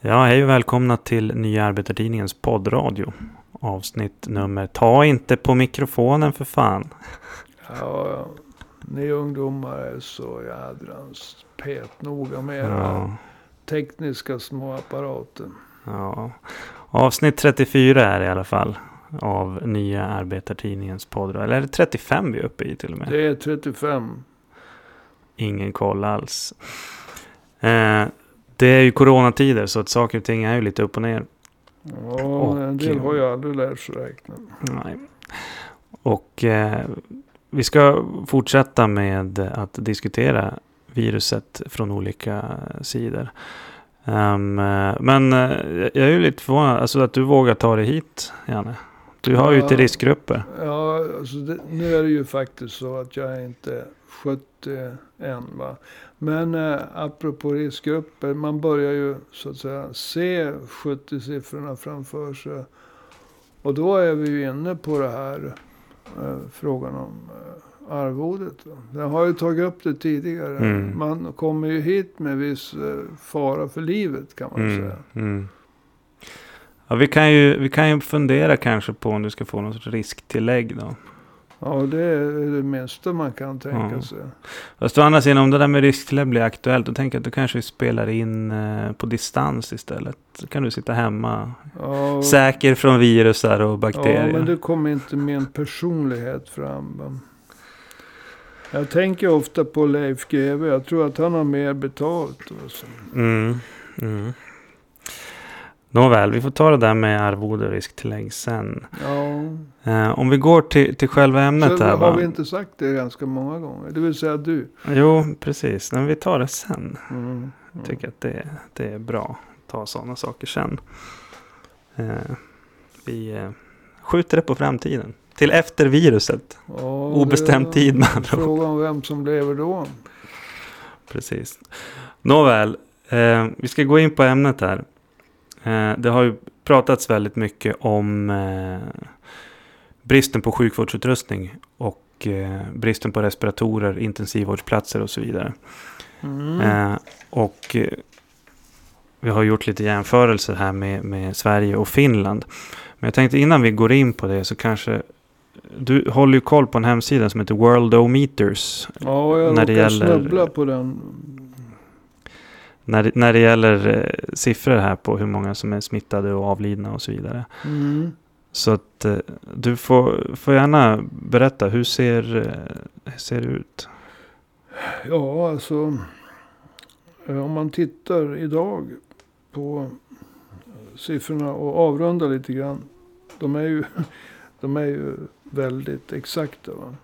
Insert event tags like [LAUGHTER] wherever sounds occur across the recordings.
Ja, hej och välkomna till Nya Arbetartidningens poddradio. Avsnitt nummer... Ta inte på mikrofonen för fan. Ja, ni ungdomar är så jädrans petnoga med era Ja, tekniska små apparater. ja. Avsnitt 34 är det i alla fall. Av Nya Arbetartidningens poddradio. Eller är det 35 vi är uppe i till och med? Det är 35. Ingen koll alls. Eh, det är ju coronatider så att saker och ting är ju lite upp och ner. Ja, Och- en del har ju aldrig lärt sig räkna. Nej. Och eh, vi ska fortsätta med att diskutera viruset från olika sidor. Eh, men eh, jag är ju lite förvånad alltså att du vågar ta dig hit, Janne. Du har ju Ja. till riskgrupper. Ja, alltså det, nu är det ju faktiskt så att jag inte 70 än. Va? Men eh, apropå riskgrupper, man börjar ju så att säga se 70-siffrorna framför sig. Och då är vi ju inne på det här eh, frågan om eh, arvodet. Jag har ju tagit upp det tidigare. Mm. Man kommer ju hit med viss eh, fara för livet kan man Mm, säga. mm. Ja, vi, kan ju, vi kan ju fundera kanske på om du ska få något sorts risktillägg då. Ja, det är det minsta man kan tänka Ja. sig. Fast å andra sidan, om det där med risktillägg blir aktuellt, då tänker jag att du kanske spelar in eh, på distans istället. Så kan du sitta hemma, Ja, säker från virusar och bakterier. Ja, men det kommer inte min personlighet fram. Jag tänker ofta på Leif GW. Jag tror att han har mer betalt. Alltså. Mm, mm. Nåväl, vi får ta det där med arvode och risktillägg sen. Ja, Eh, om vi går till, till själva ämnet så här. har Va? vi inte sagt det ganska många gånger. Det vill säga du. Jo, precis. Men vi tar det sen. Mm. Jag tycker att det, det är bra att ta sådana saker sen. Eh, vi eh, skjuter det på framtiden. Till efter viruset. Ja, Obestämd tid, med andra. Frågan vem som lever då. Precis. Nåväl, eh, vi ska gå in på ämnet här. Eh, det har ju pratats väldigt mycket om eh, bristen på sjukvårdsutrustning och eh, bristen på respiratorer, intensivvårdsplatser och så vidare. Mm. Och vi har gjort lite jämförelser här med, med Sverige och Finland. Men jag tänkte innan vi går in på det så kanske du håller ju koll på en hemsida som heter Worldometers. Ja, jag när det gäller- snubbla på den. När, när det gäller eh, siffror här på hur många som är smittade och avlidna och så vidare. Mm. Så att eh, du får, får gärna berätta, hur ser, eh, hur ser det ut? Ja, alltså. eh, Om man tittar idag på siffrorna och avrundar lite grann. De är ju, [LAUGHS] de är ju väldigt exakta. Va?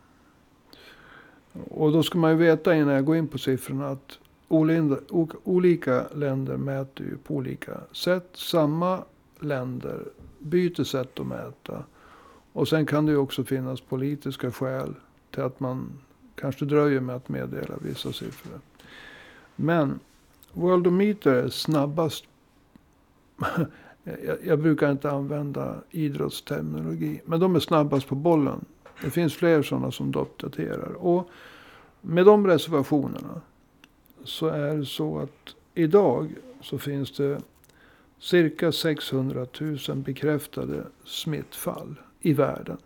Och då ska man ju veta innan jag går in på siffrorna att olika länder mäter ju på olika sätt. Samma länder byter sätt att mäta. Och sen kan det ju också finnas politiska skäl till att man kanske dröjer med att meddela vissa siffror. Men Worldometer är snabbast. [LAUGHS] jag, brukar inte använda idrottsterminologi. Men de är snabbast på bollen. Det finns fler sådana som uppdaterar. Och med de reservationerna. Så är det så att idag så finns det cirka 600 000 bekräftade smittfall i världen.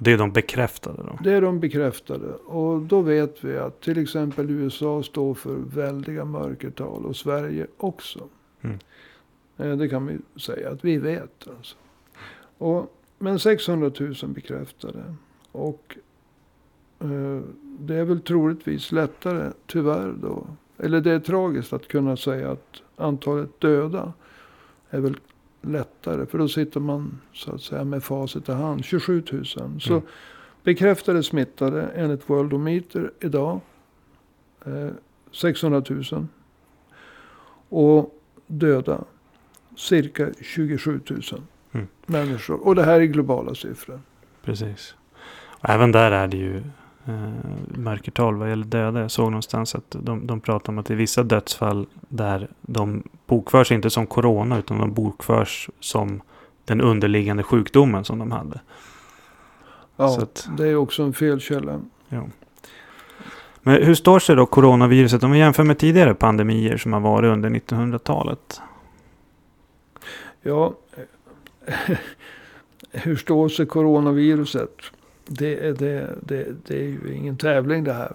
Det är de bekräftade då. Det är de bekräftade. Och då vet vi att till exempel USA står för väldiga mörkertal. Och Sverige också. Mm. Eh, Det kan vi säga att vi vet. Alltså. Och, men 600 000 bekräftade. Och det är väl troligtvis lättare, tyvärr då. Eller det är tragiskt att kunna säga att antalet döda är väl lättare. För då sitter man så att säga med facit i hand. 27 000. Så Mm. bekräftade smittade enligt Worldometer idag. Eh, 600 000. Och döda cirka 27 000 Mm. människor. Och det här är globala siffror. Precis. Och även där är det ju eh, mörkertal vad gäller döda. Jag såg någonstans att de, de pratar om att är vissa dödsfall där de bokförs inte som corona utan de bokförs som den underliggande sjukdomen som de hade. Ja, att- det är också en felkälla. Ja. Men hur står sig då coronaviruset om vi jämför med tidigare pandemier som har varit under 1900-talet? Ja, [LAUGHS] hur står sig coronaviruset? Det, det, det, det är ju ingen tävling det här.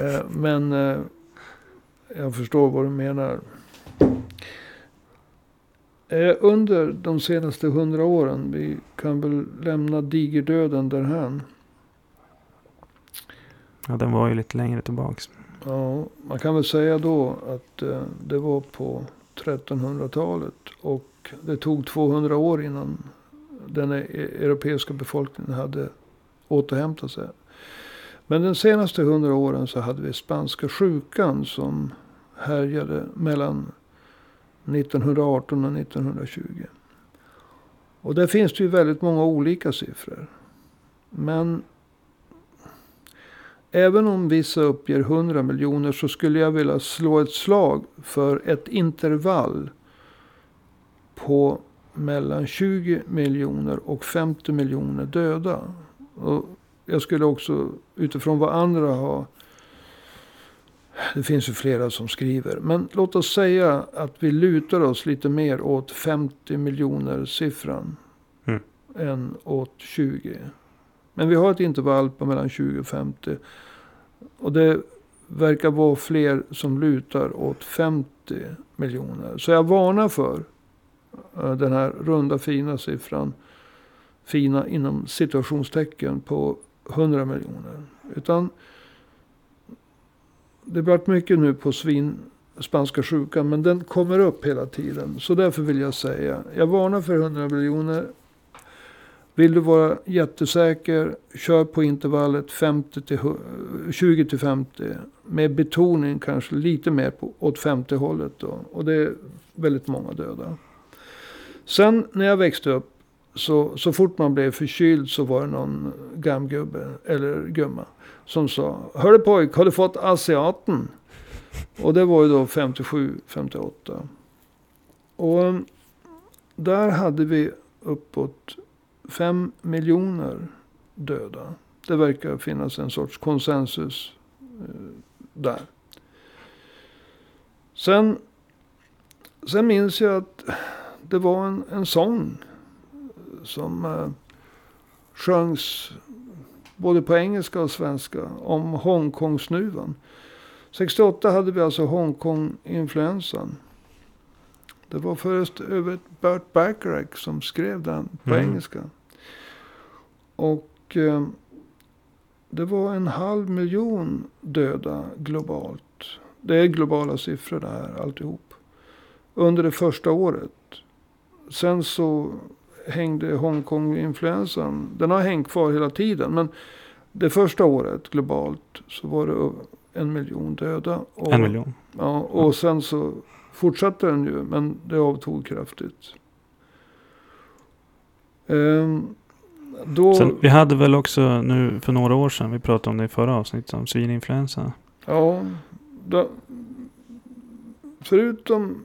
Eh, men eh, jag förstår vad du menar. Eh, under de senaste hundra åren, vi kan väl lämna digerdöden därhän. Ja, den var ju lite längre tillbaks. Ja, man kan väl säga då att det var på 1300-talet. Och det tog 200 år innan den e- europeiska befolkningen hade återhämta sig. Men de senaste hundra åren så hade vi spanska sjukan som härjade mellan 1918 och 1920. Och där finns det ju väldigt många olika siffror. Men även om vissa uppger 100 miljoner så skulle jag vilja slå ett slag för ett intervall på mellan 20 miljoner och 50 miljoner döda. Och jag skulle också utifrån vad andra har. Det finns ju flera som skriver. Men låt oss säga att vi lutar oss lite mer åt 50 miljoner siffran. Mm. Än åt 20. Men vi har ett intervall på mellan 20 och 50. Och det verkar vara fler som lutar åt 50 miljoner. Så jag varnar för eh, den här runda fina siffran. Fina inom situationstecken på 100 miljoner. Utan det har varit mycket nu på svin, spanska sjukan. Men den kommer upp hela tiden. Så därför vill jag säga. Jag varnar för 100 miljoner. Vill du vara jättesäker. Kör på intervallet 50 till, 20 till 50. Med betoning kanske lite mer på, åt 50 hållet. Då. Och det är väldigt många döda. Sen när jag växte upp så, så fort man blev förkyld så var det någon gamgubbe eller gumma som sa Hörru pojk, har du fått asiaten? Och det var ju då 57, 58. Och där hade vi uppåt 5 miljoner döda. Det verkar finnas en sorts konsensus eh, där. Sen, sen minns jag att det var en, en sång som eh, sjöngs både på engelska och svenska om Hongkongsnuvan. 68 hade vi alltså Hongkong-influensan. Det var först över Burt Bacharach som skrev den på mm. engelska. Och eh, det var en halv miljon döda globalt. Det är globala siffror det här alltihop. Under det första året. Sen så hängde Hongkong-influensan. Den har hängt kvar hela tiden. Men det första året globalt så var det en miljon döda. Och, en miljon? Ja, och sen så fortsatte den ju. Men det avtog kraftigt. Um, då, sen, vi hade väl också nu för några år sedan. Vi pratade om det i förra avsnittet. Om svininfluensa. Ja. Då, förutom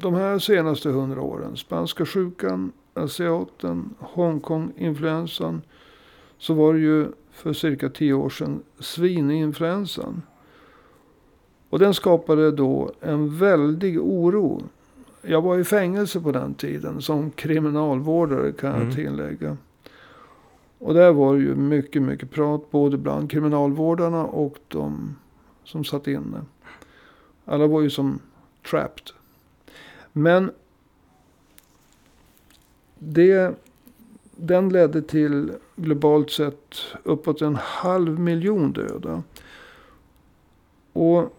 de här senaste hundra åren. Spanska sjukan, asiaten, Hongkong-influensan. Så var det ju för cirka tio år sedan svininfluensan. Och den skapade då en väldig oro. Jag var i fängelse på den tiden som kriminalvårdare kan jag mm. tillägga. Och där var det ju mycket, mycket prat både bland kriminalvårdarna och de som satt inne. Alla var ju som trapped. Men det, den ledde till globalt sett uppåt en halv miljon döda. Och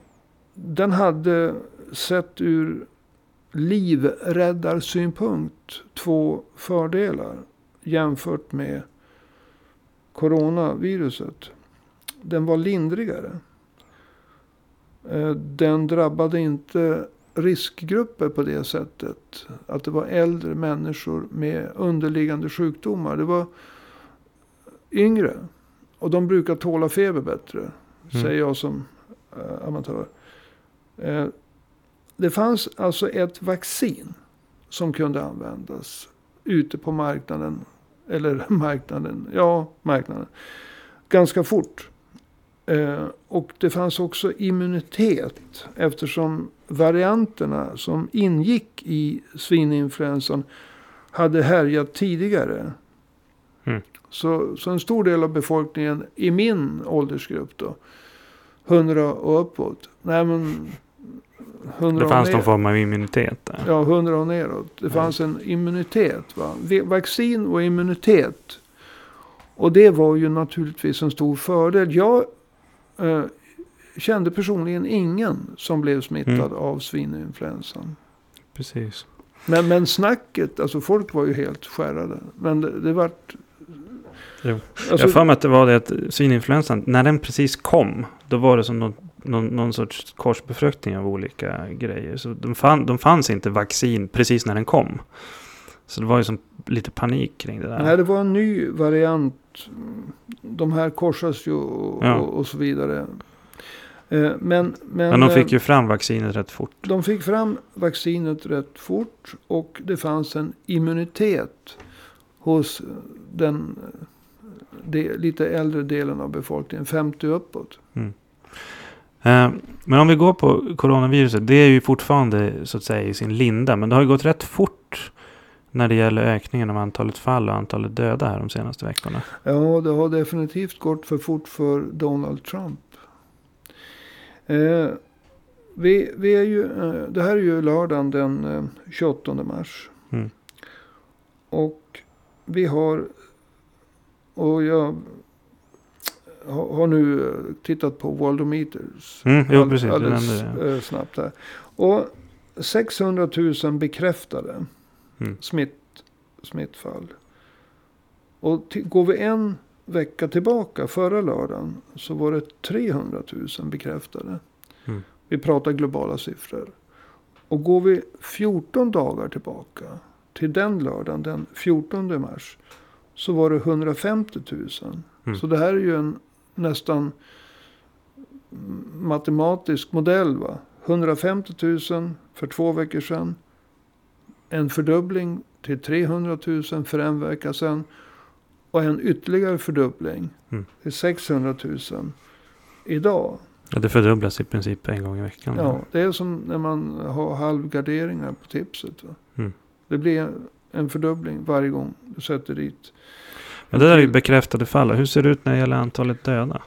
den hade sett ur livräddarsynpunkt två fördelar jämfört med coronaviruset. Den var lindrigare. Eh, den drabbade inte riskgrupper på det sättet. Att det var äldre människor med underliggande sjukdomar. Det var yngre. Och de brukar tåla feber bättre. Mm. Säger jag som äh, amatör. Eh, det fanns alltså ett vaccin som kunde användas ute på marknaden. Eller [LAUGHS] marknaden, ja marknaden. Ganska fort. Eh, och det fanns också immunitet eftersom varianterna som ingick i svininfluensan hade härjat tidigare. Mm. Så, så en stor del av befolkningen i min åldersgrupp då, 100 och uppåt. Nej men 100 Det fanns någon form av immunitet där. Ja, 100 och neråt. Det fanns en immunitet. Va? Vaccin och immunitet. Och det var ju naturligtvis en stor fördel. Jag eh, kände personligen ingen som blev smittad Mm. av svininfluensan. Precis. Men, men snacket, alltså folk var ju helt skärrade. Men det, det vart... Jo. Alltså, jag för mig att det var det att svininfluensan, när den precis kom, då var det som någon, någon, någon sorts korsbefruktning av olika grejer. Så de, fann, de fanns inte vaccin precis när den kom. Så det var ju som lite panik kring det där. Nej, det var en ny variant. De här korsas ju och, Ja. och, och så vidare. Eh, Men, men, Men de fick eh, ju fram vaccinet rätt fort. de fick fram vaccinet rätt fort. Och det fanns en immunitet hos den de, lite äldre delen av befolkningen. 50 uppåt. Eh, Men om vi går på coronaviruset, det är ju fortfarande så att säga i sin linda. Men det har ju gått rätt fort när det gäller ökningen av antalet fall och antalet döda här de senaste veckorna. Ja, det har definitivt gått för fort för Donald Trump. Eh, vi, vi är ju, eh, det här är ju lördagen den eh, 28 mars. Mm. Och vi har, och jag har, nu eh, tittat på Worldometers. Mm, jo, All- precis. Du Alldeles nämnde det. eh, snabbt här. Och 600 000 bekräftade Mm. smitt, smittfall. Och går vi en vecka tillbaka, förra lördagen, så var det 300 000 bekräftade. Mm. Vi pratar globala siffror. Och går vi 14 dagar tillbaka, till den lördagen, den 14 mars, så var det 150 000. Mm. Så det här är ju en nästan mm, matematisk modell. Va? 150 000 för två veckor sedan. En fördubbling till 300 000 för en vecka sedan. Och en ytterligare fördubbling Mm. till 600 000 idag. Ja, det fördubblas i princip en gång i veckan. Ja, det är som när man har halvgarderingar på tipset. Mm. Det blir en fördubbling varje gång du sätter dit. Men det där är ju bekräftade fall. Hur ser det ut när det gäller antalet döda?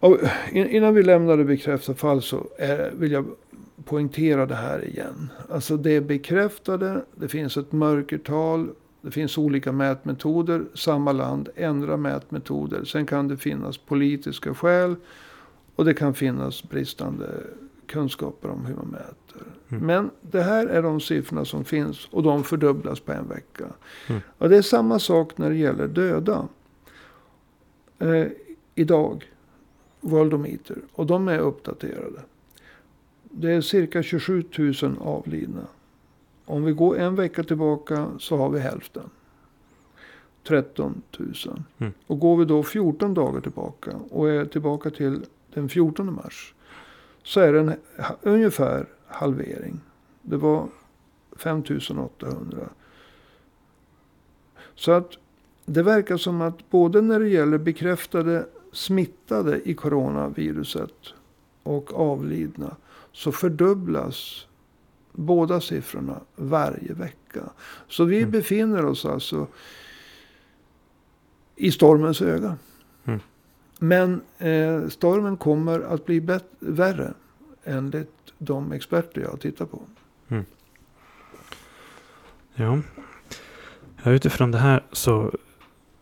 Och in- innan vi lämnar det bekräftade fall så är, vill jag poängtera det här igen. Alltså det är bekräftade, det finns ett mörkertal, det finns olika mätmetoder. Samma land ändrar mätmetoder. Sen kan det finnas politiska skäl och det kan finnas bristande kunskaper om hur man mäter. Mm. Men det här är de siffrorna som finns och de fördubblas på en vecka. Mm. Och det är samma sak när det gäller döda. Eh, idag Worldometer. Och de är uppdaterade. Det är cirka 27 000 avlidna. Om vi går en vecka tillbaka så har vi hälften. 13 000. Mm. Och går vi då 14 dagar tillbaka och är tillbaka till den 14 mars. Så är det en ungefär halvering. Det var 5 800. Så att det verkar som att både när det gäller bekräftade smittade i coronaviruset och avlidna så fördubblas båda siffrorna varje vecka. Så vi Mm. befinner oss alltså i stormens öga. Mm. Men eh, stormen kommer att bli bet- värre enligt de experter jag har tittat på. Ja. ja, utifrån det här så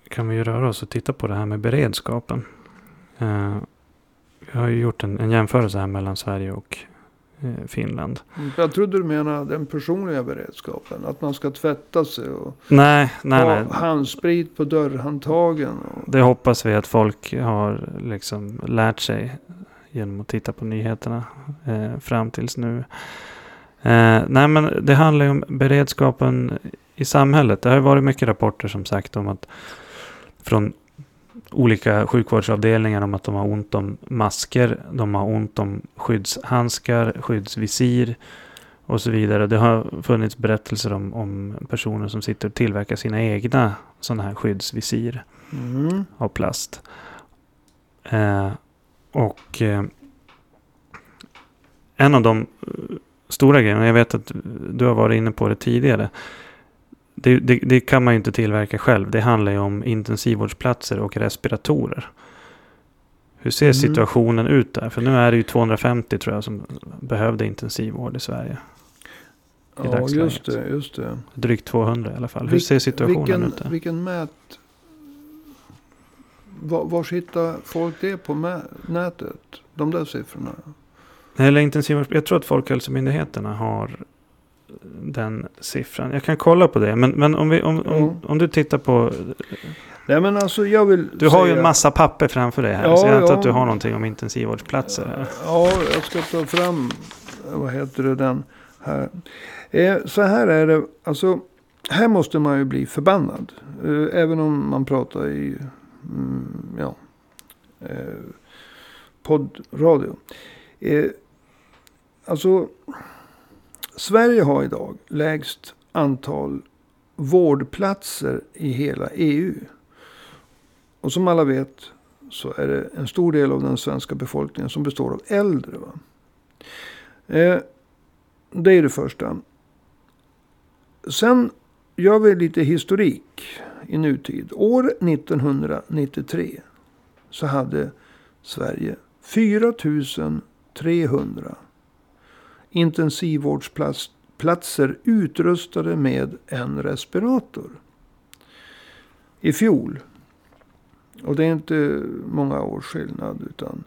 kan vi ju röra oss och titta på det här med beredskapen. Eh, jag har ju gjort en, en jämförelse här mellan Sverige och Finland. Jag trodde du menade den personliga beredskapen. Att man ska tvätta sig och Nej, nej, ha nej. handsprit på dörrhandtagen. Och, Det hoppas vi att folk har liksom lärt sig genom att titta på nyheterna eh, fram tills nu. Eh, nej men det handlar ju om beredskapen i samhället. Det har varit mycket rapporter som sagt om att från olika sjukvårdsavdelningar om att de har ont om masker, de har ont om skyddshandskar, skyddsvisir och så vidare. Det har funnits berättelser om, om personer som sitter och tillverkar sina egna sådana här skyddsvisir mm. av plast. Eh, och eh, en av de eh, stora grejerna, jag vet att du har varit inne på det tidigare. Det, det, det kan man ju inte tillverka själv. Det handlar ju om intensivvårdsplatser och respiratorer. Hur ser Mm. situationen ut där? För nu är det ju 250 tror jag som behövde intensivvård i Sverige. I Ja, dagsläget. just det. Just det. Drygt 200 i alla fall. Hur Vil- ser situationen vilken, ut där? Vilken mät... Var, var hittar folk det på nätet? De där siffrorna? Eller intensivvård, jag tror att Folkhälsomyndigheterna har den siffran. Jag kan kolla på det. Men, men om, vi, om, om, Ja. om du tittar på... Nej men alltså jag vill Du har ju en massa papper framför dig här. Ja, så jag antar ja. att du har någonting om intensivvårdsplatser. Här. Ja, jag ska ta fram, vad heter det, den här. Eh, så här är det, alltså, här måste man ju bli förbannad. Eh, även om man pratar i, mm, ja, eh, poddradio. Eh, alltså, Sverige har idag lägst antal vårdplatser i hela EU. Och som alla vet så är det en stor del av den svenska befolkningen som består av äldre. Va? Eh, det är det första. Sen gör vi lite historik i nutid. År 1993 så hade Sverige 4300 300 intensivvårdsplatser utrustade med en respirator. I fjol och det är inte många års skillnad. Utan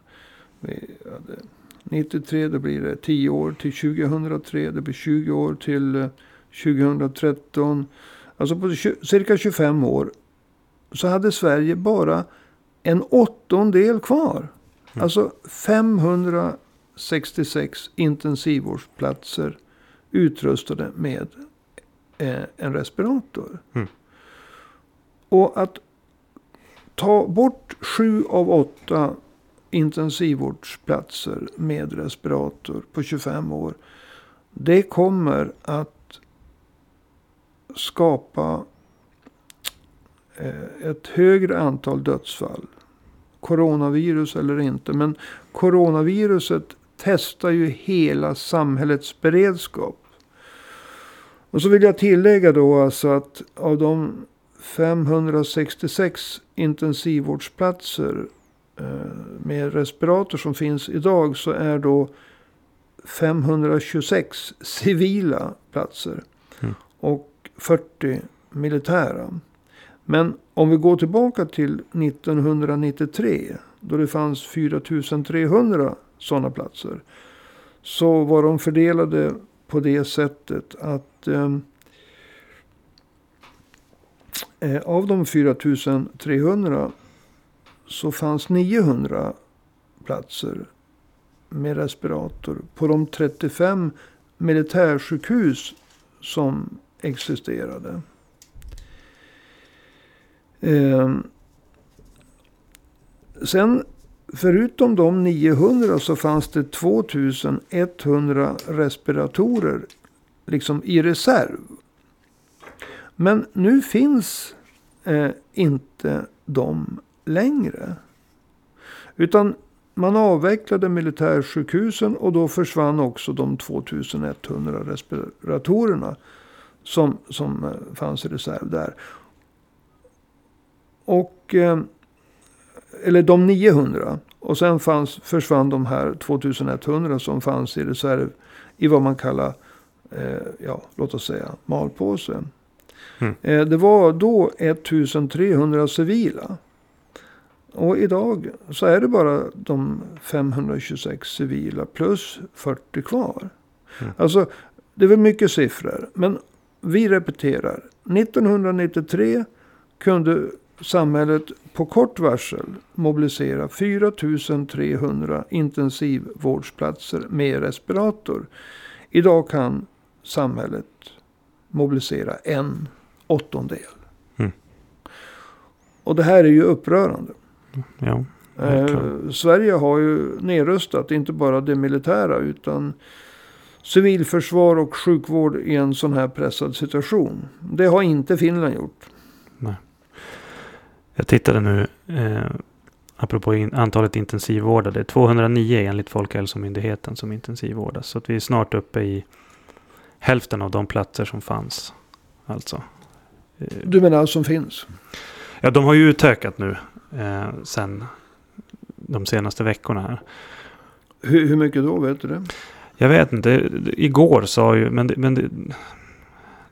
vi hade 93, då blir det 10 år till 2003. Det blir 20 år till eh, 2013. Alltså på cirka 25 år. Så hade Sverige bara en åttondel kvar. Mm. Alltså 566 intensivvårdsplatser utrustade med eh, en respirator. Mm. Och att ta bort sju av åtta intensivvårdsplatser med respirator på 25 år. Det kommer att skapa eh, ett högre antal dödsfall. Coronavirus eller inte. Men coronaviruset testar ju hela samhällets beredskap. Och så vill jag tillägga då alltså att av de 566 intensivvårdsplatser eh, med respirator som finns idag så är då 526 civila platser. Mm. Och 40 militära. Men om vi går tillbaka till 1993. Då det fanns 4300 sådana platser. Så var de fördelade på det sättet att ehm, eh, av de 4300 så fanns 900 platser med respirator på de 35 militärsjukhus som existerade. Eh, sen förutom de 900 så fanns det 2100 respiratorer liksom i reserv. Men nu finns eh, inte de längre. Utan man avvecklade militärsjukhusen och då försvann också de 2100 respiratorerna som, som eh, fanns i reserv där. Och, eh, eller de 900. Och sen fanns, försvann de här 2100 som fanns i reserv i vad man kallar, eh, ja, låt oss säga, malpåse. Mm. Eh, Det var då 1300 civila. Och idag så är det bara de 526 civila plus 40 kvar. Mm. Alltså, det är väl mycket siffror. Men vi repeterar. 1993 kunde samhället på kort varsel mobilisera 4 300 intensivvårdsplatser med respirator. Idag kan samhället mobilisera en åttondel. Mm. Och det här är ju upprörande. Ja, Eh. Sverige har ju nedrustat inte bara det militära utan civilförsvar och sjukvård i en sån här pressad situation. Det har inte Finland gjort. Jag tittade nu. Eh, apropå in, antalet intensivvårdade. 209 enligt Folkhälsomyndigheten som intensivvårdas. Så att vi är snart uppe i hälften av de platser som fanns. Alltså. Eh, Du menar som finns? Ja, de har ju utökat nu eh, sen de senaste veckorna här. Hur, hur mycket då? Vet du det? Jag vet inte. Igår sa ju, men, det, men det,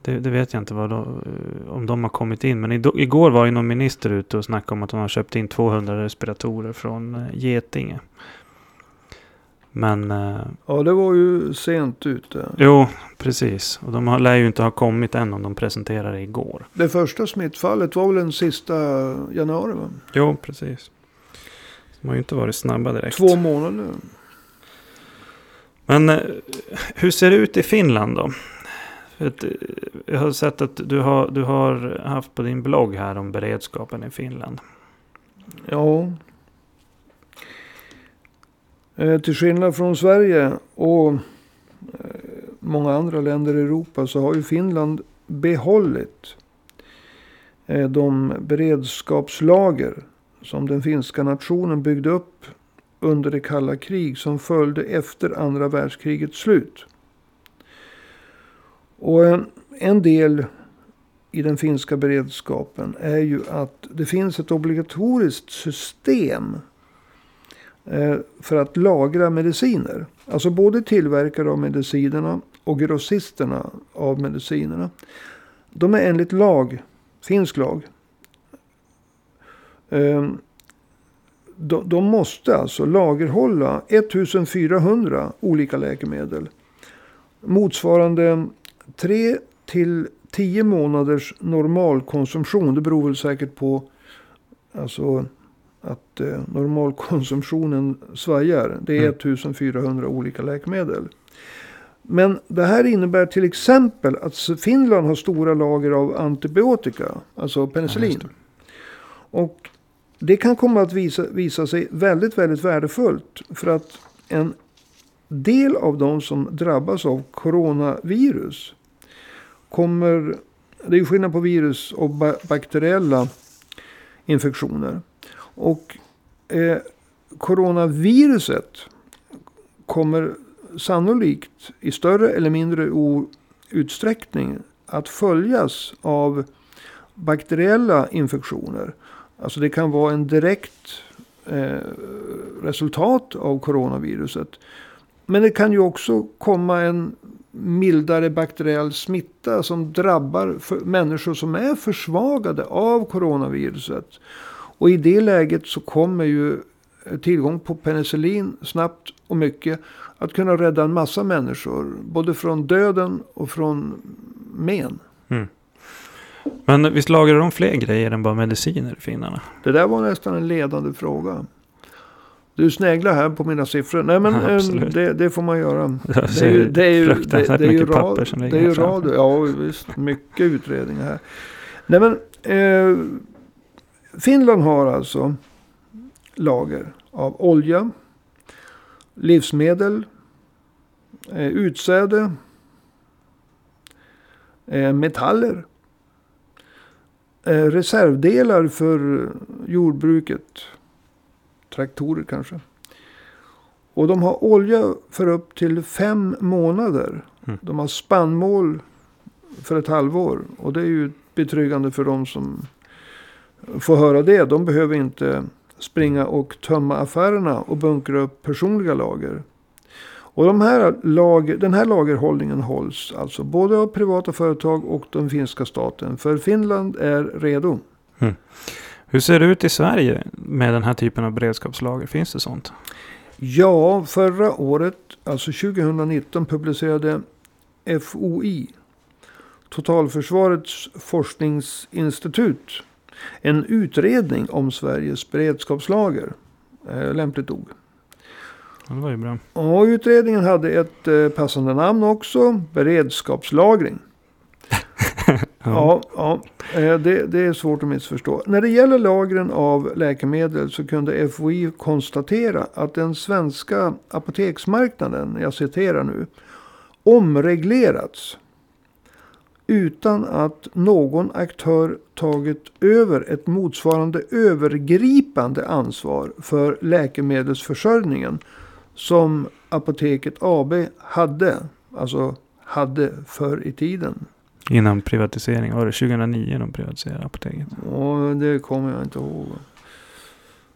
det, det vet jag inte vad då, eh, om de har kommit in. Men igår var ju någon minister ute och snackade om att de har köpt in 200 respiratorer från eh, Getinge. Men eh, Ja, det var ju sent ute. jo, precis. Och de har, lär ju inte ha kommit än om de presenterade det igår. Det första smittfallet var väl den sista januari? Va? Jo, precis. De har ju inte varit snabba direkt. Två månader. Men hur ser det ut i Finland då? Eh, jag har sett att du har, du har haft på din blogg här om beredskapen i Finland. Ja. Eh, till skillnad från Sverige och eh, många andra länder i Europa så har ju Finland behållit eh, de beredskapslager som den finska nationen byggde upp under det kalla krig som följde efter andra världskrigets slut. Och en del i den finska beredskapen är ju att det finns ett obligatoriskt system eh, för att lagra mediciner. Alltså både tillverkare av medicinerna och grossisterna av medicinerna. De är enligt lag, finsk lag. Eh, de måste alltså lagerhålla 1400 olika läkemedel. Motsvarande 3 till 10 månaders normalkonsumtion. Det beror väl säkert på alltså, att eh, normalkonsumtionen svajar. Det är Mm. 1400 olika läkemedel. Men det här innebär till exempel att Finland har stora lager av antibiotika. Alltså Ja, penicillin. just det. Och det kan komma att visa, visa sig väldigt, väldigt värdefullt. För att en del av de som drabbas av coronavirus kommer... Det är ju skillnad på virus och bakteriella infektioner. Och eh, coronaviruset kommer sannolikt i större eller mindre utsträckning att följas av bakteriella infektioner. Alltså det kan vara en direkt eh, resultat av coronaviruset. Men det kan ju också komma en mildare bakteriell smitta som drabbar för människor som är försvagade av coronaviruset. Och i det läget så kommer ju tillgång på penicillin snabbt och mycket att kunna rädda en massa människor. Både från döden och från men. Men visst lagrar de fler grejer än bara mediciner, finnarna? Det där var nästan en ledande fråga. Du sneglar här på mina siffror. Nej men [LAUGHS] Ja, eh, det, det får man göra. [LAUGHS] Det är ju, det är ju, det, fruktansvärt det är ju, mycket rad, papper som det ligger är ju radio. Ja visst, mycket utredningar här. Nej men eh, Finland har alltså lager av olja, livsmedel, eh, utsäde, eh, metaller, eh, reservdelar för jordbruket, traktorer kanske. Och de har olja för upp till fem månader. Mm. De har spannmål för ett halvår. Och det är ju betryggande för de som får höra det. De behöver inte springa och tömma affärerna och bunkra upp personliga lager. Och de här lager, den här lagerhållningen hålls alltså både av privata företag och den finska staten. För Finland är redo. Hur ser det ut i Sverige med den här typen av beredskapslager? Finns det sånt? Ja, förra året, alltså 2019, publicerade FOI, Totalförsvarets forskningsinstitut, en utredning om Sveriges beredskapslager. Eh, lämpligt ord. Ja, det var ju bra. Och utredningen hade ett eh, passande namn också, beredskapslagring. Ja, ja eh, det, det är svårt att missförstå. När det gäller lagren av läkemedel så kunde FOI konstatera att den svenska apoteksmarknaden, jag citerar nu, omreglerats utan att någon aktör tagit över ett motsvarande övergripande ansvar för läkemedelsförsörjningen som Apoteket AB hade. Alltså hade förr i tiden. Innan privatisering. Var det 2009 de privatiserade apoteket? Och det kommer jag inte ihåg.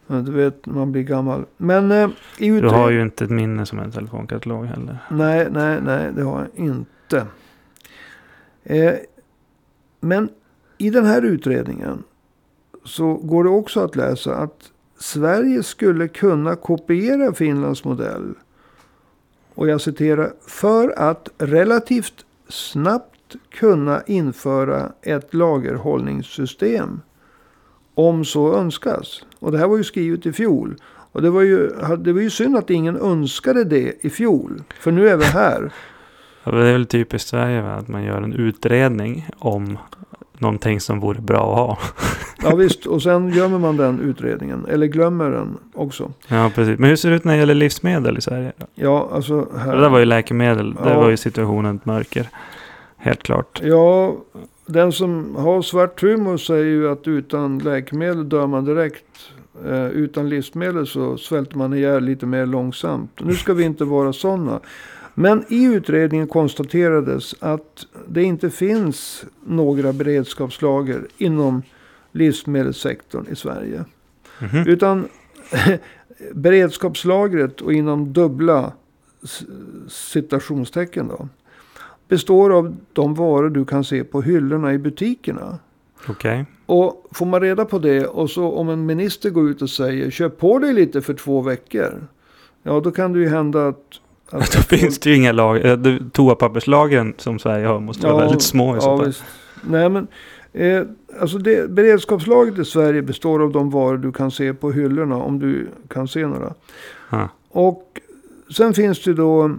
Du vet, man blir gammal. Men eh, i Du utred- har ju inte ett minne som en telefonkatalog heller. Nej, nej, nej, det har jag inte. Eh, men i den här utredningen så går det också att läsa att Sverige skulle kunna kopiera Finlands modell. Och jag citerar. För att relativt snabbt kunna införa ett lagerhållningssystem. Om så önskas. Och det här var ju skrivet i fjol. Och det var ju, det var ju synd att ingen önskade det i fjol. För nu är vi här. Ja, Det är väl typiskt Sverige va? att man gör en utredning om någonting som vore bra att ha. Ja visst, och sen gömmer man den utredningen. Eller glömmer den också. Ja, precis. Men hur ser det ut när det gäller livsmedel i Sverige? Ja, alltså här. Det där var ju läkemedel. Det Ja. var ju situationen ett mörker. Helt klart. Ja, den som har svart humor säger ju att utan läkemedel dör man direkt. Eh, utan livsmedel så svälter man ihjäl lite mer långsamt. Nu ska vi inte vara sådana. Men i utredningen konstaterades att det inte finns några beredskapslager inom livsmedelssektorn i Sverige. Mhm. Utan [LAUGHS] beredskapslagret och inom dubbla citationstecken då. Består av de varor du kan se på hyllorna i butikerna. Okej. Och får man reda på det och så om en minister går ut och säger köp på dig lite för två veckor. Ja då kan det ju hända att... [LAUGHS] att Då finns det ju inga lager. Eh, Toapapperslagren som Sverige har måste vara väldigt små i så ja, fall. visst. Nej men. Eh, alltså det, beredskapslagret i Sverige består av de varor du kan se på hyllorna. Om du kan se några. Ja. Och sen finns det då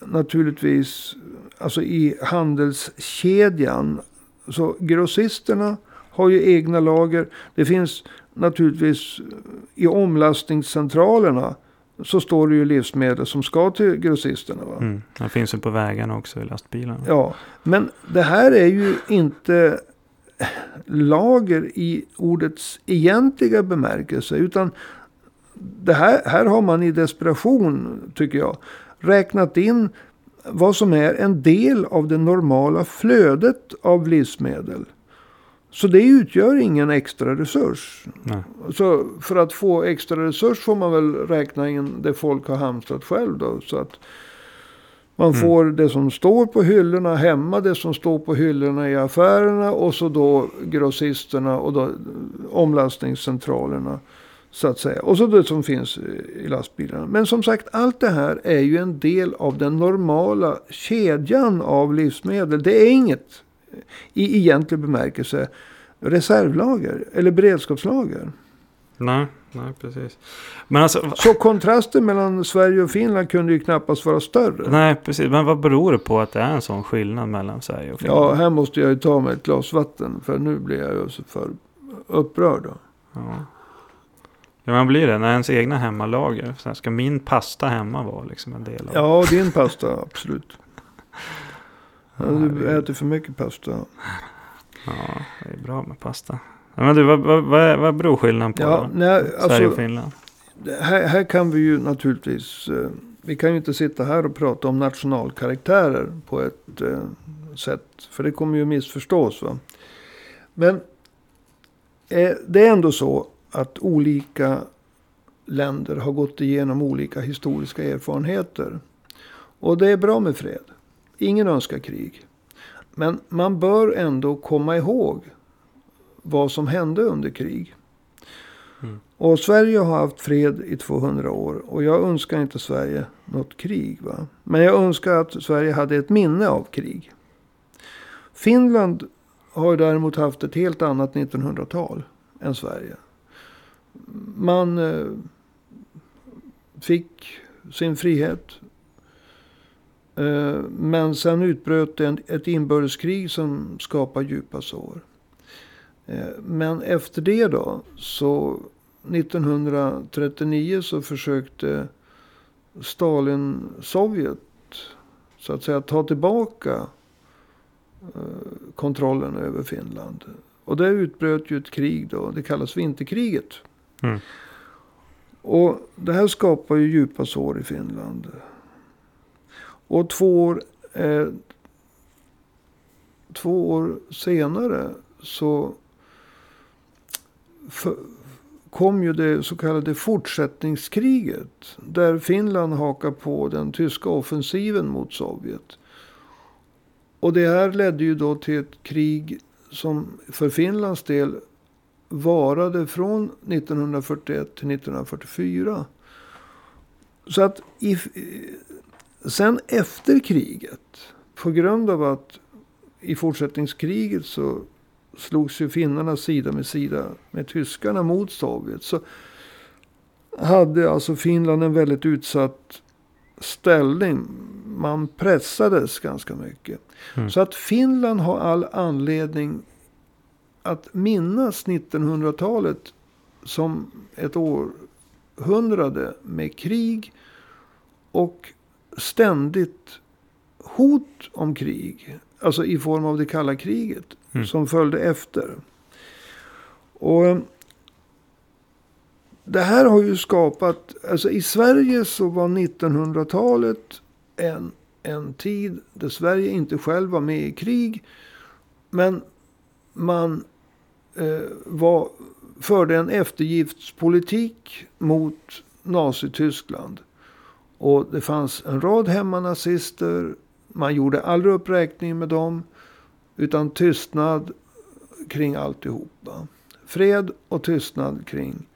naturligtvis alltså i handelskedjan. Så grossisterna har ju egna lager. Det finns naturligtvis i omlastningscentralerna så står det ju livsmedel som ska till grossisterna. Va? Mm. Det finns ju på vägarna också i lastbilarna. Ja, men det här är ju inte lager i ordets egentliga bemärkelse. Utan det här, här har man i desperation, tycker jag, räknat in vad som är en del av det normala flödet av livsmedel. Så det utgör ingen extra resurs. Nej. Så för att få extra resurs får man väl räkna in det folk har hamstrat själv då. Så att man Mm. får det som står på hyllorna hemma, det som står på hyllorna i affärerna och så då grossisterna och då omlastningscentralerna. Så att säga. Och så det som finns i lastbilarna. Men som sagt, allt det här är ju en del av den normala kedjan av livsmedel. Det är inget i egentlig bemärkelse reservlager eller beredskapslager. Nej, nej, precis. Men alltså, Så kontrasten mellan Sverige och Finland kunde ju knappast vara större. nej, precis. Men vad beror det på att det är en sån skillnad mellan Sverige och Finland? Ja, här måste jag ju ta mig ett glas vatten. För nu blir jag ju för upprörd. Då. Ja. Ja, man blir det. När ens egna hemmalager. Så här, ska min pasta hemma vara liksom en del av Ja, din pasta, absolut. [LAUGHS] Ja, du äter för mycket pasta. Ja, det är bra med pasta. Men du, vad, vad, vad, är- vad beror skillnaden på Ja, då? nej, Sverige alltså, och Finland? här, här kan vi ju naturligtvis... Eh, vi kan ju inte sitta här och prata om nationalkaraktärer på ett eh, sätt. För det kommer ju missförstås. Va? Men eh, det är ändå så att olika länder har gått igenom olika historiska erfarenheter. Och det är bra med fred. Ingen önskar krig. Men man bör ändå komma ihåg vad som hände under krig. Mm. Och Sverige har haft fred i 200 år. Och jag önskar inte Sverige något krig. Va? Men jag önskar att Sverige hade ett minne av krig. Finland har däremot haft ett helt annat 1900-tal än Sverige. Man eh, fick sin frihet. Eh, men sen utbröt ett inbördeskrig som skapade djupa sår. Eh, men efter det då, så 1939 så försökte Stalin-Sovjet så att säga ta tillbaka kontrollen över Finland. Och det utbröt ju ett krig då. Det kallas vinterkriget. Mm. Och det här skapar ju djupa sår i Finland. Och två år, eh, två år senare så för, kom ju det så kallade fortsättningskriget. Där Finland hakar på den tyska offensiven mot Sovjet. Och det här ledde ju då till ett krig som för Finlands del varade från 1941 till 1944. Så att i, sen efter kriget, på grund av att i fortsättningskriget så slogs ju finnarna sida med sida med tyskarna mot Sovjet. Så hade alltså Finland en väldigt utsatt ställning. Man pressades ganska mycket. Mm. Så att Finland har all anledning att minnas 1900-talet som ett århundrade med krig och ständigt hot om krig. Alltså i form av det kalla kriget Mm. som följde efter. Och eh, det här har ju skapat, alltså i Sverige så var 1900-talet en, en tid där Sverige inte själv var med i krig. Men man Eh, var, förde en eftergiftspolitik mot Nazityskland. Och det fanns en rad hemmanazister. Man gjorde aldrig uppräkning med dem. Utan tystnad kring alltihopa. Fred och tystnad kring,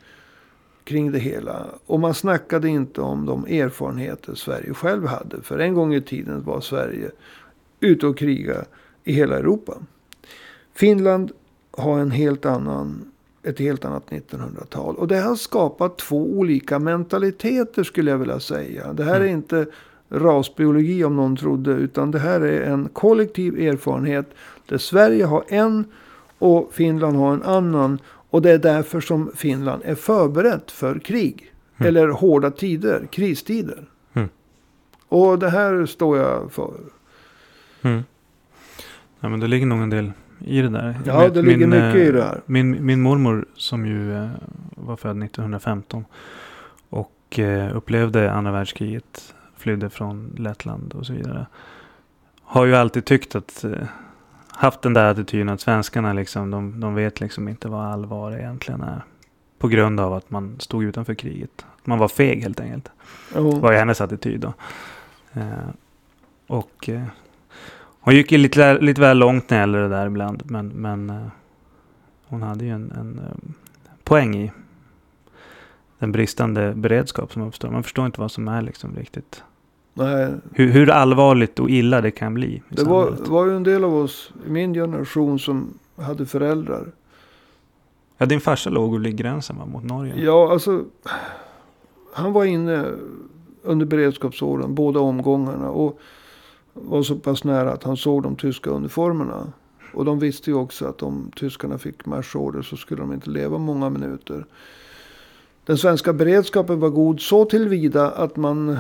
kring det hela. Och man snackade inte om de erfarenheter Sverige själv hade. För en gång i tiden var Sverige ute och kriga i hela Europa. Finland har en helt annan, ett helt annat 1900-tal. Och det har skapat två olika mentaliteter skulle jag vilja säga. Det här är Mm. inte rasbiologi om någon trodde. Utan det här är en kollektiv erfarenhet. Där Sverige har en och Finland har en annan. Och det är därför som Finland är förberett för krig. Mm. Eller hårda tider, kristider. Mm. Och det här står jag för. Mm. Ja, men det ligger nog en del i det där. Ja, Min- det ligger min, mycket eh, i det här. Min, min mormor som ju eh, var född 1915 och eh, upplevde andra världskriget, flydde från Lettland och så vidare. Har ju alltid tyckt att, eh, haft den där attityden att svenskarna liksom, de, de vet liksom inte vad allvar egentligen är. På grund av att man stod utanför kriget. Man var feg helt enkelt. Jo. var ju hennes attityd då. Eh, och eh, hon gick ju lite, lite väl långt när det gäller det där ibland. Men, men eh, hon hade ju en, en eh, poäng i den bristande beredskap som uppstår. Man förstår inte vad som är liksom riktigt. Nej, Hur, hur allvarligt och illa det kan bli. det var, var ju en del av oss i min generation som hade föräldrar. Ja, din farsa låg vid gränsen va, mot Norge. Ja, alltså. Han var inne under beredskapsåren, båda omgångarna. Och var så pass nära att han såg de tyska uniformerna. Och de visste ju också att om tyskarna fick marschorder så skulle de inte leva många minuter. Den svenska beredskapen var god så tillvida att man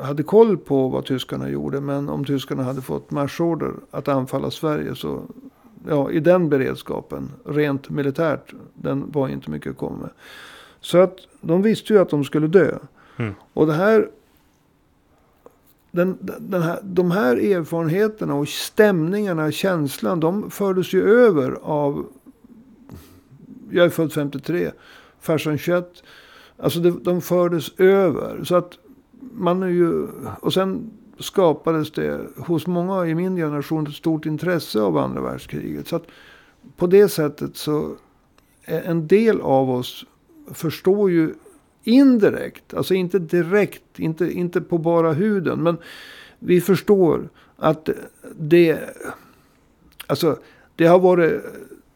hade koll på vad tyskarna gjorde. Men om tyskarna hade fått marschorder att anfalla Sverige så, ja, i den beredskapen, rent militärt, den var inte mycket att komma med. Så att de visste ju att de skulle dö. Mm. Och det här, den, den här, de här erfarenheterna och stämningarna, känslan, de fördes ju över av, jag är född 53, farsan 21. Alltså det, de fördes över. Så att man är ju, och sen skapades det hos många i min generation ett stort intresse av andra världskriget. Så att på det sättet så är en del av oss förstår ju indirekt, alltså inte direkt, inte, inte på bara huden. Men vi förstår att det, alltså det har varit,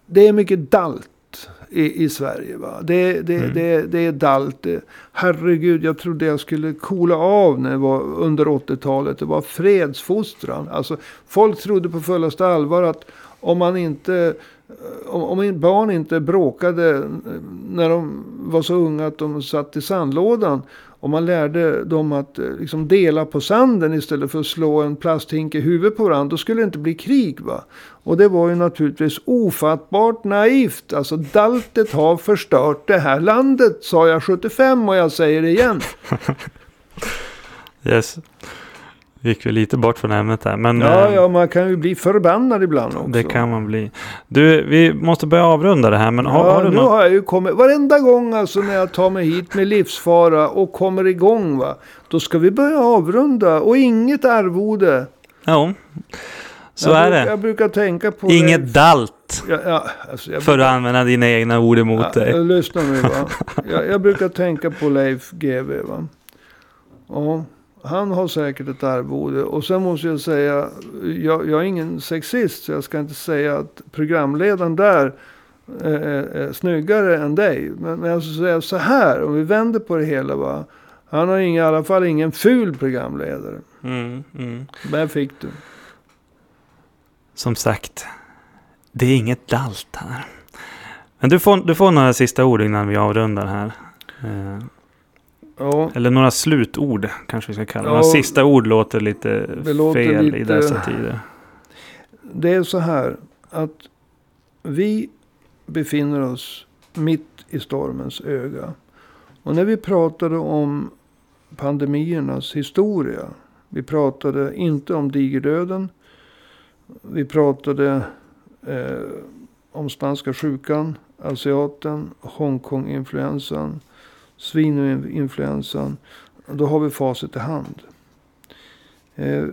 det är mycket dalt i, i Sverige. Va? Det, det, Mm. det, det är dalt. Det, herregud, jag trodde jag skulle coola av när jag var under 80-talet. Det var fredsfostran. Alltså, folk trodde på fullaste allvar att om man inte om, en barn inte bråkade eh, när de var så unga att de satt i sandlådan. om man lärde dem att eh, liksom dela på sanden istället för att slå en plasthink i huvudet på varandra. Då skulle det inte bli krig. va. Och det var ju naturligtvis ofattbart naivt. Alltså daltet har förstört det här landet. Sa jag 75 och jag säger det igen. [LAUGHS] Yes. Gick vi lite bort från ämnet här. Men Ja, eh, ja, man kan ju bli förbannad ibland också. det kan man bli. Du, vi måste börja avrunda det här. Men har, ja, har du nu något? har jag ju kommit. Varenda gång alltså när jag tar mig hit med livsfara och kommer igång va. Då ska vi börja avrunda och inget arvode. Ja, så jag är bruk- det. Jag brukar tänka på Inget dalt. Ja, ja, alltså jag För att använda dina egna ord emot ja, dig. jag lyssnar nu va. [LAUGHS] Jag, jag brukar tänka på Leif GW va. Ja, han har säkert ett arvode. Och sen måste jag säga, jag, jag är ingen sexist. Så jag ska inte säga att programledaren där är, är, är snyggare än dig. Men, men jag ska säga så här, om vi vänder på det hela va. Han har ingen, i alla fall ingen ful programledare. Mm, mm. Där fick du. Som sagt, det är inget dalt här. Men du får, du får några sista ord innan vi avrundar här. Ja, eller några slutord kanske vi ska kalla det. Ja. Några sista ord låter lite låter fel i lite- dessa tider. det är så här att vi befinner oss mitt i stormens öga. Och när vi pratade om pandemiernas historia. Vi pratade inte om digerdöden. Vi pratade eh, om spanska sjukan, asiaten, Hongkong-influensan, svininfluensan. Då har vi facit i hand. Eh,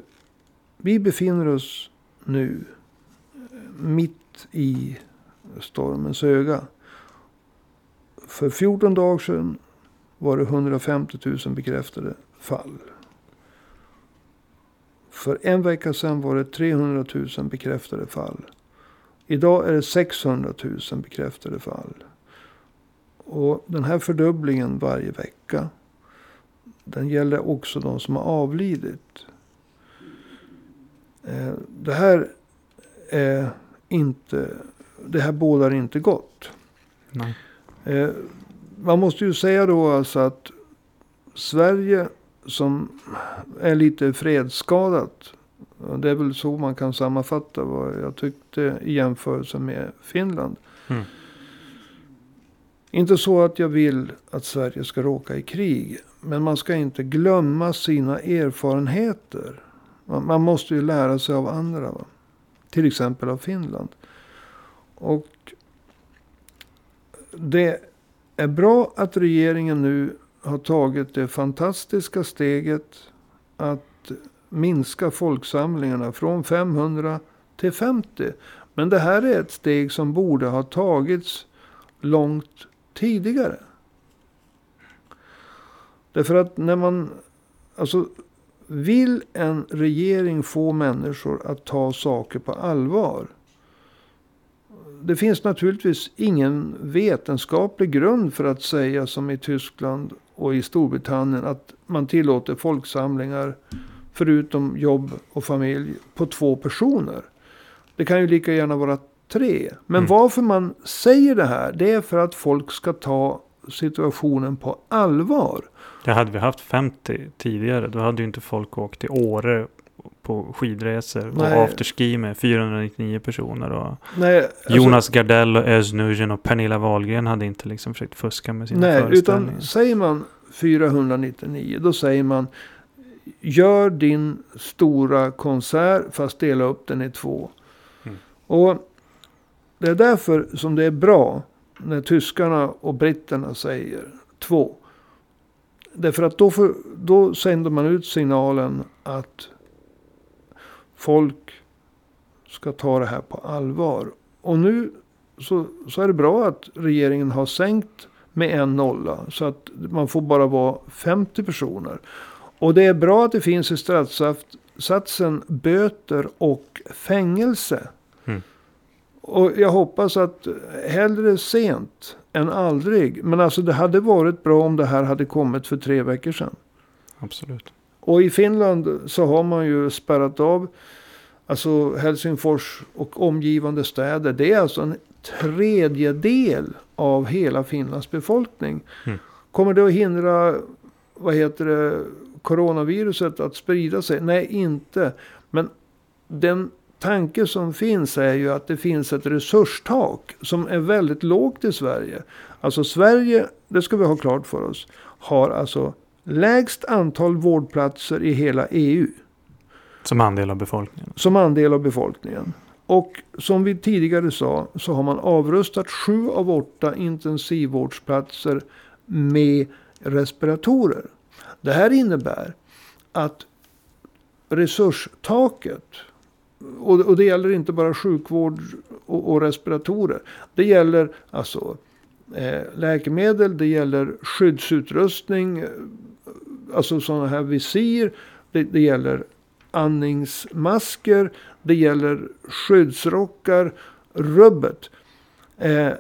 vi befinner oss nu eh, mitt i stormens öga. För 14 dagar sedan var det 150 000 bekräftade fall. För en vecka sedan var det 300 000 bekräftade fall. Idag är det 600 000 bekräftade fall. Och den här fördubblingen varje vecka. Den gäller också de som har avlidit. Eh, Det här är inte, det här bådar inte gott. Nej. Eh, man måste ju säga då alltså att Sverige som är lite fredsskadat. Det är väl så man kan sammanfatta vad jag tyckte i jämförelse med Finland. Mm. Inte så att jag vill att Sverige ska råka i krig. Men man ska inte glömma sina erfarenheter. Man, man måste ju lära sig av andra. Va? Till exempel av Finland. Och det är bra att regeringen nu har tagit det fantastiska steget att minska folksamlingarna från 500 till 50. Men det här är ett steg som borde ha tagits långt tidigare. Därför att när man, alltså vill en regering få människor att ta saker på allvar. Det finns naturligtvis ingen vetenskaplig grund för att säga som i Tyskland och i Storbritannien att man tillåter folksamlingar förutom jobb och familj på två personer. Det kan ju lika gärna vara tre. Men Mm. varför man säger det här det är för att folk ska ta situationen på allvar. Det hade vi haft 50 tidigare. Då hade ju inte folk åkt till Åre på skidresor Nej. och afterski med 499 personer. Och Nej, alltså- Jonas Gardell och Özz och Pernilla Wahlgren hade inte liksom försökt fuska med sina Nej, föreställningar. utan säger man 499 då säger man gör din stora konsert fast dela upp den i två. Mm. Och det är därför som det är bra när tyskarna och britterna säger två. Därför att då, för, då sänder man ut signalen att folk ska ta det här på allvar. Och nu så, så är det bra att regeringen har sänkt med en nolla. Så att man får bara vara 50 personer. Och det är bra att det finns i straffsatsen böter och fängelse. Och jag hoppas att hellre sent än aldrig. Men alltså det hade varit bra om det här hade kommit för tre veckor sedan. Absolut. Och i Finland så har man ju spärrat av alltså Helsingfors och omgivande städer. Det är alltså en tredjedel av hela Finlands befolkning. Mm. Kommer det att hindra vad heter det, coronaviruset att sprida sig? Nej, inte. Men den tanke som finns är ju att det finns ett resurstak som är väldigt lågt i Sverige. Alltså Sverige, det ska vi ha klart för oss, har alltså lägst antal vårdplatser i hela EU. Som andel av befolkningen? Som andel av befolkningen. Och som vi tidigare sa så har man avrustat sju av åtta intensivvårdsplatser med respiratorer. Det här innebär att resurstaket och, och det gäller inte bara sjukvård och, och respiratorer. Det gäller alltså eh, läkemedel, det gäller skyddsutrustning, eh, alltså sådana här visir. Det, det gäller andningsmasker, det gäller skyddsrockar, rubbet. Eh,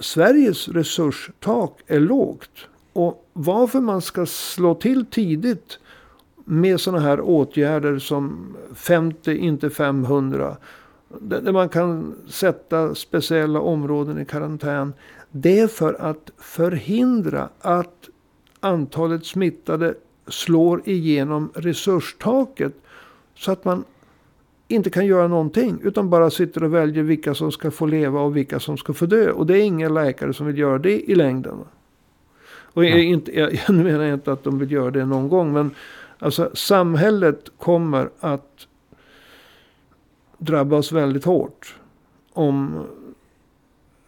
Sveriges resurstak är lågt. Och varför man ska slå till tidigt med sådana här åtgärder som 50, inte 500. Där man kan sätta speciella områden i karantän. Det är för att förhindra att antalet smittade slår igenom resurstaket. Så att man inte kan göra någonting. Utan bara sitter och väljer vilka som ska få leva och vilka som ska få dö. Och det är inga läkare som vill göra det i längden. Och jag, inte, jag, [LAUGHS] jag menar inte att de vill göra det någon gång. Men Alltså samhället kommer att drabbas väldigt hårt. Om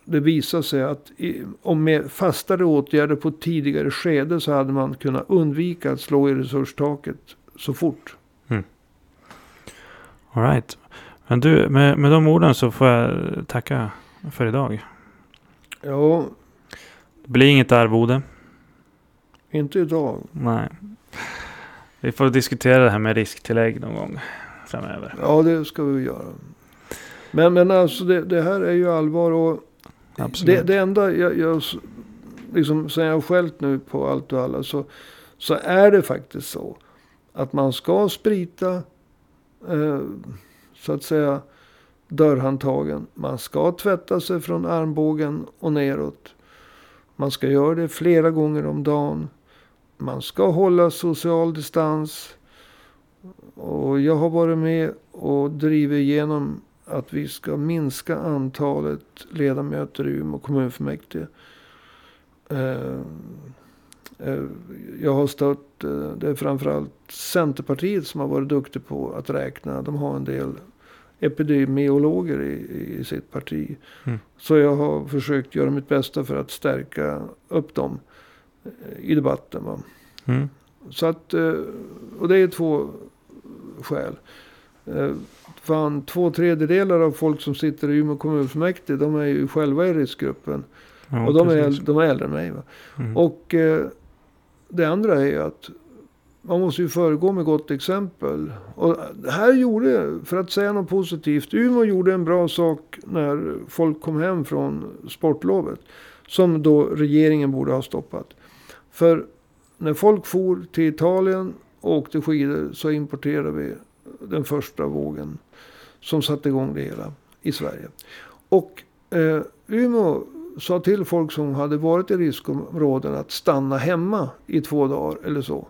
det visar sig att om med fastare åtgärder på tidigare skede så hade man kunnat undvika att slå i resurstaket så fort. Mm. All right. Men du, med, med de orden så får jag tacka för idag. Ja. Det blir inget arvode. Inte idag. Nej. Vi får diskutera det här med risktillägg någon gång framöver. Ja, det ska vi göra. Men, men alltså det, det här är ju allvar. och det, det, enda jag, jag liksom, sen jag skällt nu på allt och alla. Så, så är det faktiskt så. Att man ska sprita. Eh, så att säga dörrhandtagen. Man ska tvätta sig från armbågen och neråt. Man ska göra det flera gånger om dagen. Man ska hålla social distans. Och jag har varit med och drivit igenom att vi ska minska antalet ledamöter i Umeå kommunfullmäktige. Eh, eh, jag har stött, eh, det är framförallt Centerpartiet som har varit duktig på att räkna. De har en del epidemiologer i, i sitt parti. Mm. Så jag har försökt göra mitt bästa för att stärka upp dem i debatten. Va? Mm. Så att, eh, och det är två skäl. Eh, fan, två tredjedelar av folk som sitter i Umeå kommunfullmäktige, de är ju själva i riskgruppen. Ja, och de är, de är äldre än mig. Mm. Och eh, det andra är ju att man måste ju föregå med gott exempel. Och här gjorde, för att säga något positivt, Umeå gjorde en bra sak när folk kom hem från sportlovet. Som då regeringen borde ha stoppat. För när folk for till Italien och åkte skidor så importerade vi den första vågen som satte igång det hela i Sverige. Och eh, Umeå sa till folk som hade varit i riskområden att stanna hemma i två dagar eller så.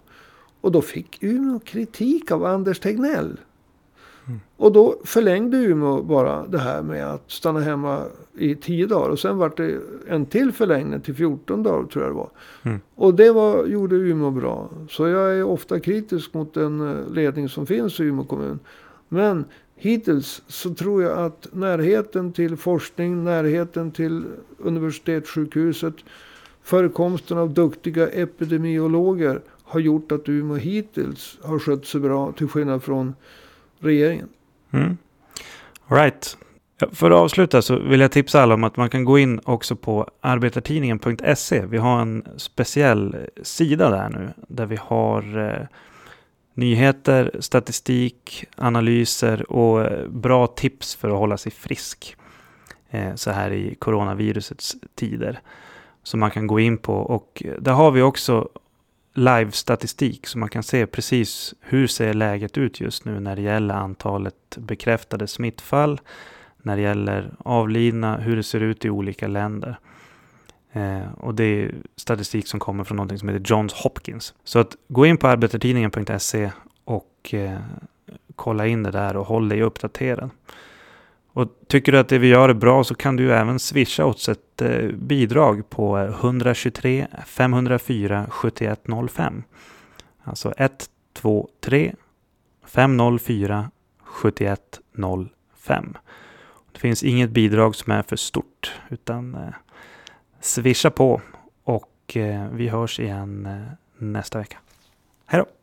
Och då fick Umeå kritik av Anders Tegnell. Mm. Och då förlängde Umeå bara det här med att stanna hemma i tio dagar. Och sen var det en till förlängning till 14 dagar tror jag det var. Mm. Och det var, gjorde Umeå bra. Så jag är ofta kritisk mot den eh, ledning som finns i Umeå kommun. Men hittills så tror jag att närheten till forskning, närheten till universitetssjukhuset, förekomsten av duktiga epidemiologer har gjort att Umeå hittills har skött sig bra till skillnad från regeringen. Mm. All right. För att avsluta så vill jag tipsa alla om att man kan gå in också på arbetartidningen.se. Vi har en speciell eh, sida där nu där vi har eh, nyheter, statistik, analyser och eh, bra tips för att hålla sig frisk eh, så här i coronavirusets tider. Som man kan gå in på och eh, där har vi också live-statistik så man kan se precis hur ser läget ut just nu när det gäller antalet bekräftade smittfall när det gäller avlidna, hur det ser ut i olika länder. Eh, och det är statistik som kommer från någonting som heter Johns Hopkins. Så att gå in på arbetartidningen.se och eh, kolla in det där och håll dig uppdaterad. Och tycker du att det vi gör är bra så kan du även swisha oss ett eh, bidrag på 123 504 7105. Alltså 123 504 7105. Det finns inget bidrag som är för stort utan eh, swisha på och eh, vi hörs igen nästa vecka. Hej då!